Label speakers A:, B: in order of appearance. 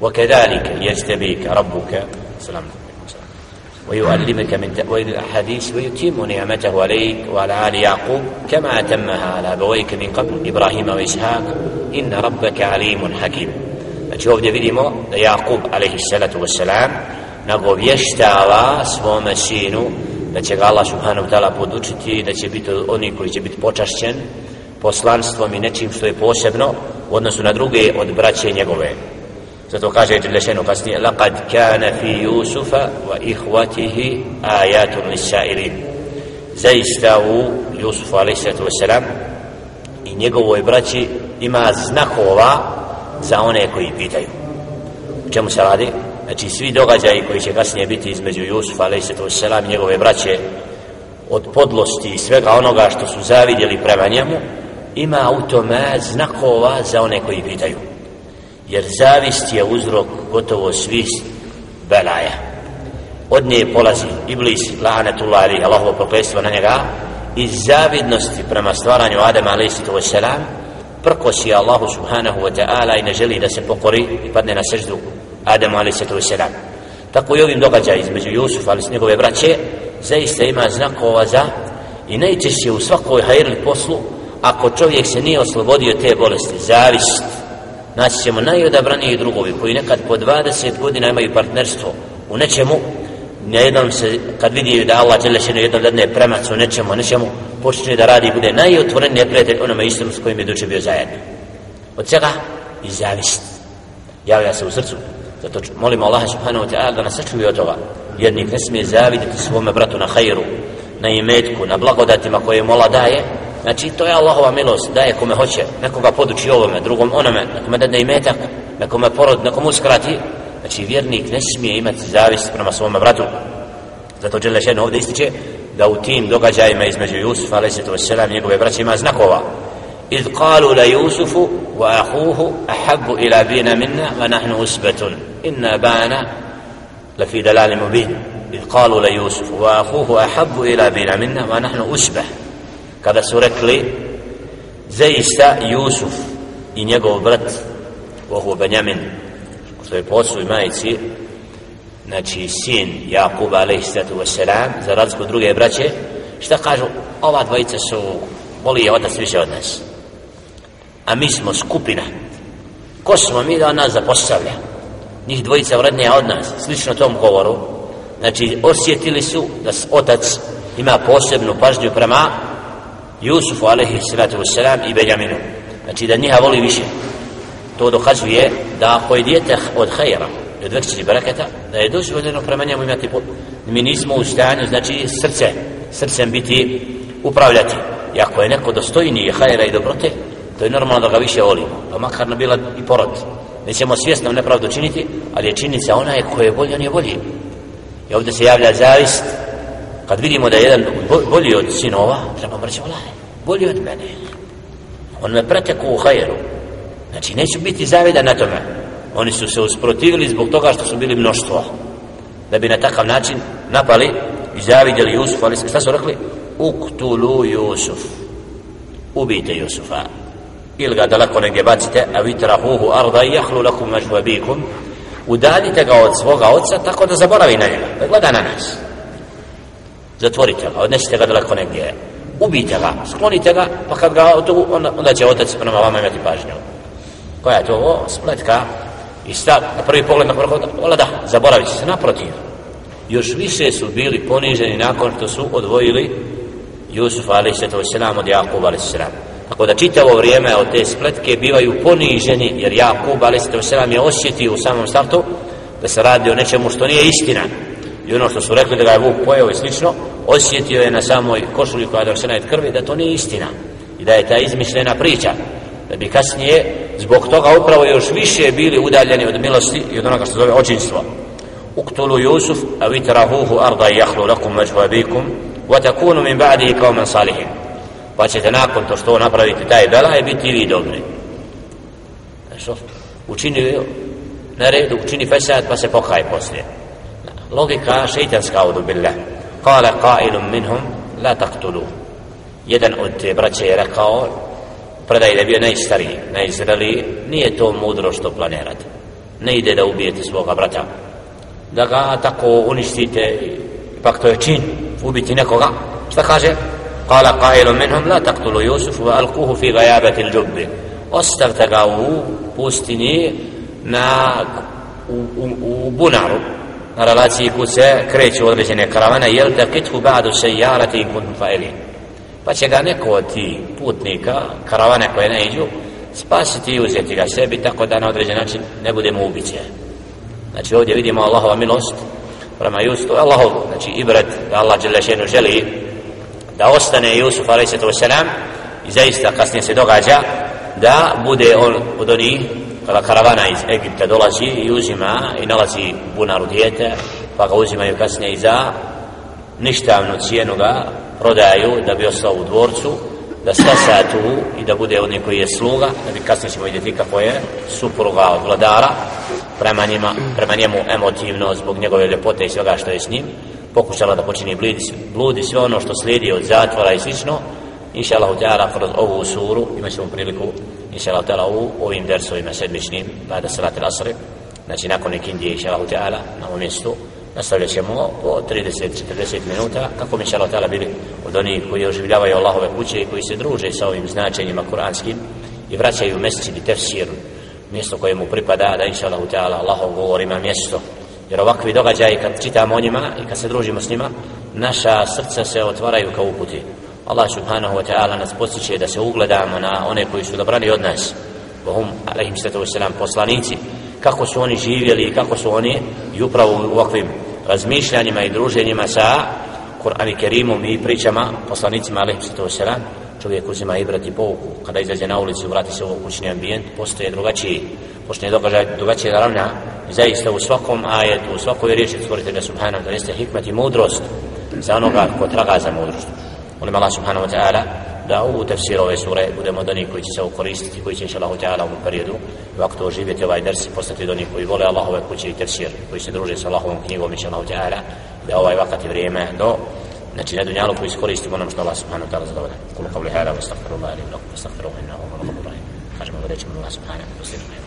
A: وكذلك يجتبيك ربك سلام ويؤلمك من تأويل الأحاديث ويتم نعمته عليك وعلى آل يعقوب كما أتمها على أبويك من قبل إبراهيم وإسحاق إن ربك عليم حكيم Znači ovdje vidimo da Jakub alaihissalatu wassalam nagovještava svome sinu da će ga Allah subhanahu ta'ala podučiti da će biti oni koji će biti počašćen poslanstvom i nečim što je posebno u odnosu na druge od braće njegove zato kaže Đelešenu kasnije laqad kana fi Yusufa wa ihwatihi ayatun lisairin zaista u Jusufu a.s. i njegovoj braći ima znakova za one koji pitaju u čemu se radi znači svi događaji koji će kasnije biti između Jusufa a.s. i njegove braće od podlosti i svega onoga što su zavidjeli prema njemu ima u tome znakova za one koji pitaju jer zavist je uzrok gotovo svih belaja. Od nje polazi Iblis lahanetullah ali Allahovo prokletstvo na njega iz zavidnosti prema stvaranju Adama alaihissalatu wassalam prkosi Allahu subhanahu wa ta'ala i ne želi da se pokori i padne na seždu Adamu alaihissalatu wassalam tako i ovim događaj između Jusufa ali s njegove braće zaista ima znakova za i najčešće u svakoj hajrli poslu ako čovjek se nije oslobodio te bolesti zavist naći ćemo najodabraniji drugovi koji nekad po 20 godina imaju partnerstvo u nečemu. Jednom se kad vidi da Allah žele še jednom dadne premac u nečemu nečemu počne da radi bude najotvoren neprijatelj onome istom s kojim je duče bio zajedno. Od čega i zavist. Javlja se u srcu. Zato molimo Allah subhanahu wa ta'ala da nas sačuvi od toga. Jednik ne smije zaviditi svome bratu na hajru na imetku, na blagodatima koje mola daje Znači, to je Allahova milost, daje kome hoće, nekoga poduči ovome, drugom onome, nekome da ne imetak, nekome porod, nekomu uskrati. Znači, vjernik ne smije imati zavist prema svome bratu. Zato Đele Šen ovdje ističe da u tim događajima između Jusufa, ali se to selam, njegove braće ima znakova. إذ قالوا ليوسف وأخوه أحب إلى بينا منا ونحن أسبة إن أبانا لفي دلال مبين إذ قالوا ليوسف وأخوه أحب إلى بينا منا ونحن أسبة kada su rekli zaista Jusuf i njegov brat Ohu Benjamin što je po majici znači sin Jakuba alaihissalatu wasalam za razliku druge braće šta kažu? Ova dvojica su voli je od nas više od nas. A mi smo skupina. Ko smo mi da on nas zapostavlja? Njih dvojica vrednija od nas slično tom govoru. Znači osjetili su da otac ima posebnu pažnju prema Jusufu alaihi salatu wassalam i Benjaminu. Znači da njiha voli više. To dokazuje da ako je dijete od hajera i od većini baraketa da je dozvoljeno prema njemu imati pot mi nismo u stanju znači srce srcem biti upravljati. I ako je neko dostojniji hajera i dobrote to je normalno da ga više volimo pa makar ne bila i porod. Nećemo svjesno nepravdu činiti ali je činjenica ona je koje je bolji on je bolji. I ovdje se javlja zavist kad vidimo da je jedan bolji od sinova treba mu reći bolji od mene. On me preteku u hajeru. Znači neću biti zavidan na tome. Oni su se usprotivili zbog toga što su bili mnoštvo. Da bi na takav način napali i zavidjeli Jusuf ali šta su rekli? Uktulu Jusuf. Ubijte Jusufa. Ili ga daleko negdje bacite a vitrahuhu arda i jahlu lakum mažbabikum udaljite ga od svoga oca tako da zaboravi na njega. Da gleda na nas zatvorite ga, odnesite ga daleko negdje, ubijte ga, sklonite ga, pa kad ga tu, onda, onda će otac prema vama imati pažnju. Koja je to? O, spletka. I sta, na prvi pogled na prvi pogled, da, zaboravit se, naprotiv. Još više su bili poniženi nakon što su odvojili Jusuf a.s. od Jakub a.s. Tako da čitavo vrijeme od te spletke bivaju poniženi, jer Jakub a.s. je osjetio u samom startu da se radi o nečemu što nije istina i ono što su rekli da ga je Vuk pojeo i slično, osjetio je na samoj košulji koja je došena od krvi da to nije istina i da je ta izmišljena priča da bi kasnije zbog toga upravo još više bili udaljeni od milosti i od onoga što zove očinstvo. Uktulu Jusuf a vitrahuhu arda i jahlu lakum međvabikum wa takunu min ba'dihi kao men salihin. Pa ćete nakon to što napraviti taj bela i biti vi dobri. Što? Učini na redu učini fesad pa se pokaj poslije. Logika šeitanska audu billah kale qailum minhum la taktulu jedan od te braće je rekao predaj da bio najstariji najzreliji nije to mudro što planirate ne ide da ubijete svoga brata da ga tako uništite pak to je čin ubiti nekoga šta kaže قال قائل منهم لا تقتلوا يوسف وألقوه في غيابة الجب ostavte ga u pustini na u, u, u bunaru na relaciji kud se kreću određene karavane jel da kitku ba'du sejarati in kuntum fa'ilin pa će ga neko od ti putnika karavane koje ne iđu spasiti i uzeti ga sebi tako da na određen način ne budemo ubiće znači ovdje vidimo Allahova milost prema Jusufu Allahov znači ibrat da Allah Đelešenu želi da ostane Jusuf a.s. i zaista kasnije se događa da bude on od onih kada karavana iz Egipta dolazi i uzima i nalazi bunaru dijete pa ga uzimaju kasnije i za ništavnu cijenu ga prodaju da bi ostao u dvorcu da stasa tu i da bude onaj koji je sluga da bi kasnije ćemo vidjeti kako je supruga od vladara prema, njima, prema njemu emotivno zbog njegove ljepote i svega što je s njim pokušala da počini bludi, bludi sve ono što slijedi od zatvora i slično. Inša Allah kroz ovu suru imat ćemo priliku inša Allah ta'ala u ovim dersovima sedmičnim bada salat al-asri znači nakon ikindije inša Allah ta'ala na ovom mjestu nastavljat ćemo po 30-40 minuta kako mi inša Allah ta'ala bili od onih koji oživljavaju Allahove kuće i koji se druže sa ovim značenjima kuranskim i vraćaju mjeseci i tefsir mjesto koje mu pripada da inša Allah ta'ala Allahov govor ima mjesto. Jer ovakvi događaji kad čitamo o njima i kad se družimo s njima naša srca se otvaraju kao uputi. Allah subhanahu wa ta'ala nas postiče da se ugledamo na one koji su dobrani od nas. Bohum alaihim sallatu wasalam poslanici. Kako su oni živjeli i kako su oni i upravo u ovakvim razmišljanjima i druženjima sa Kur'an i Kerimom i pričama poslanicima alaihim sallatu wasalam čovjek uzima i brati pouku. Kada izađe na ulicu vrati se u kućni ambijent postoje drugačiji počne događaj drugačije ravna. Zaista u svakom ajetu u svakoj riječi stvoritelja subhanahu da jeste hikmet i mudrost za onoga ko traga za mudrost molim Allah subhanahu wa ta'ala da u tefsiru ove sure budemo dani koji će se ukoristiti koji će inša ta'ala u ovom periodu vakto oživjeti ovaj ders i postati dani koji vole Allahove kuće i tefsir koji se druže sa Allahovom knjigom inša ta'ala da ovaj vakati vrijeme do znači na dunjalu koji iskoristimo onom što Allah subhanahu wa ta'ala zadovolja. Kulu kavli hada wa astaghfirullah alim lakum astaghfiruhu innahu huwa al-ghafurur rahim. Kažemo wa rećemo Allah subhanahu wa ta'ala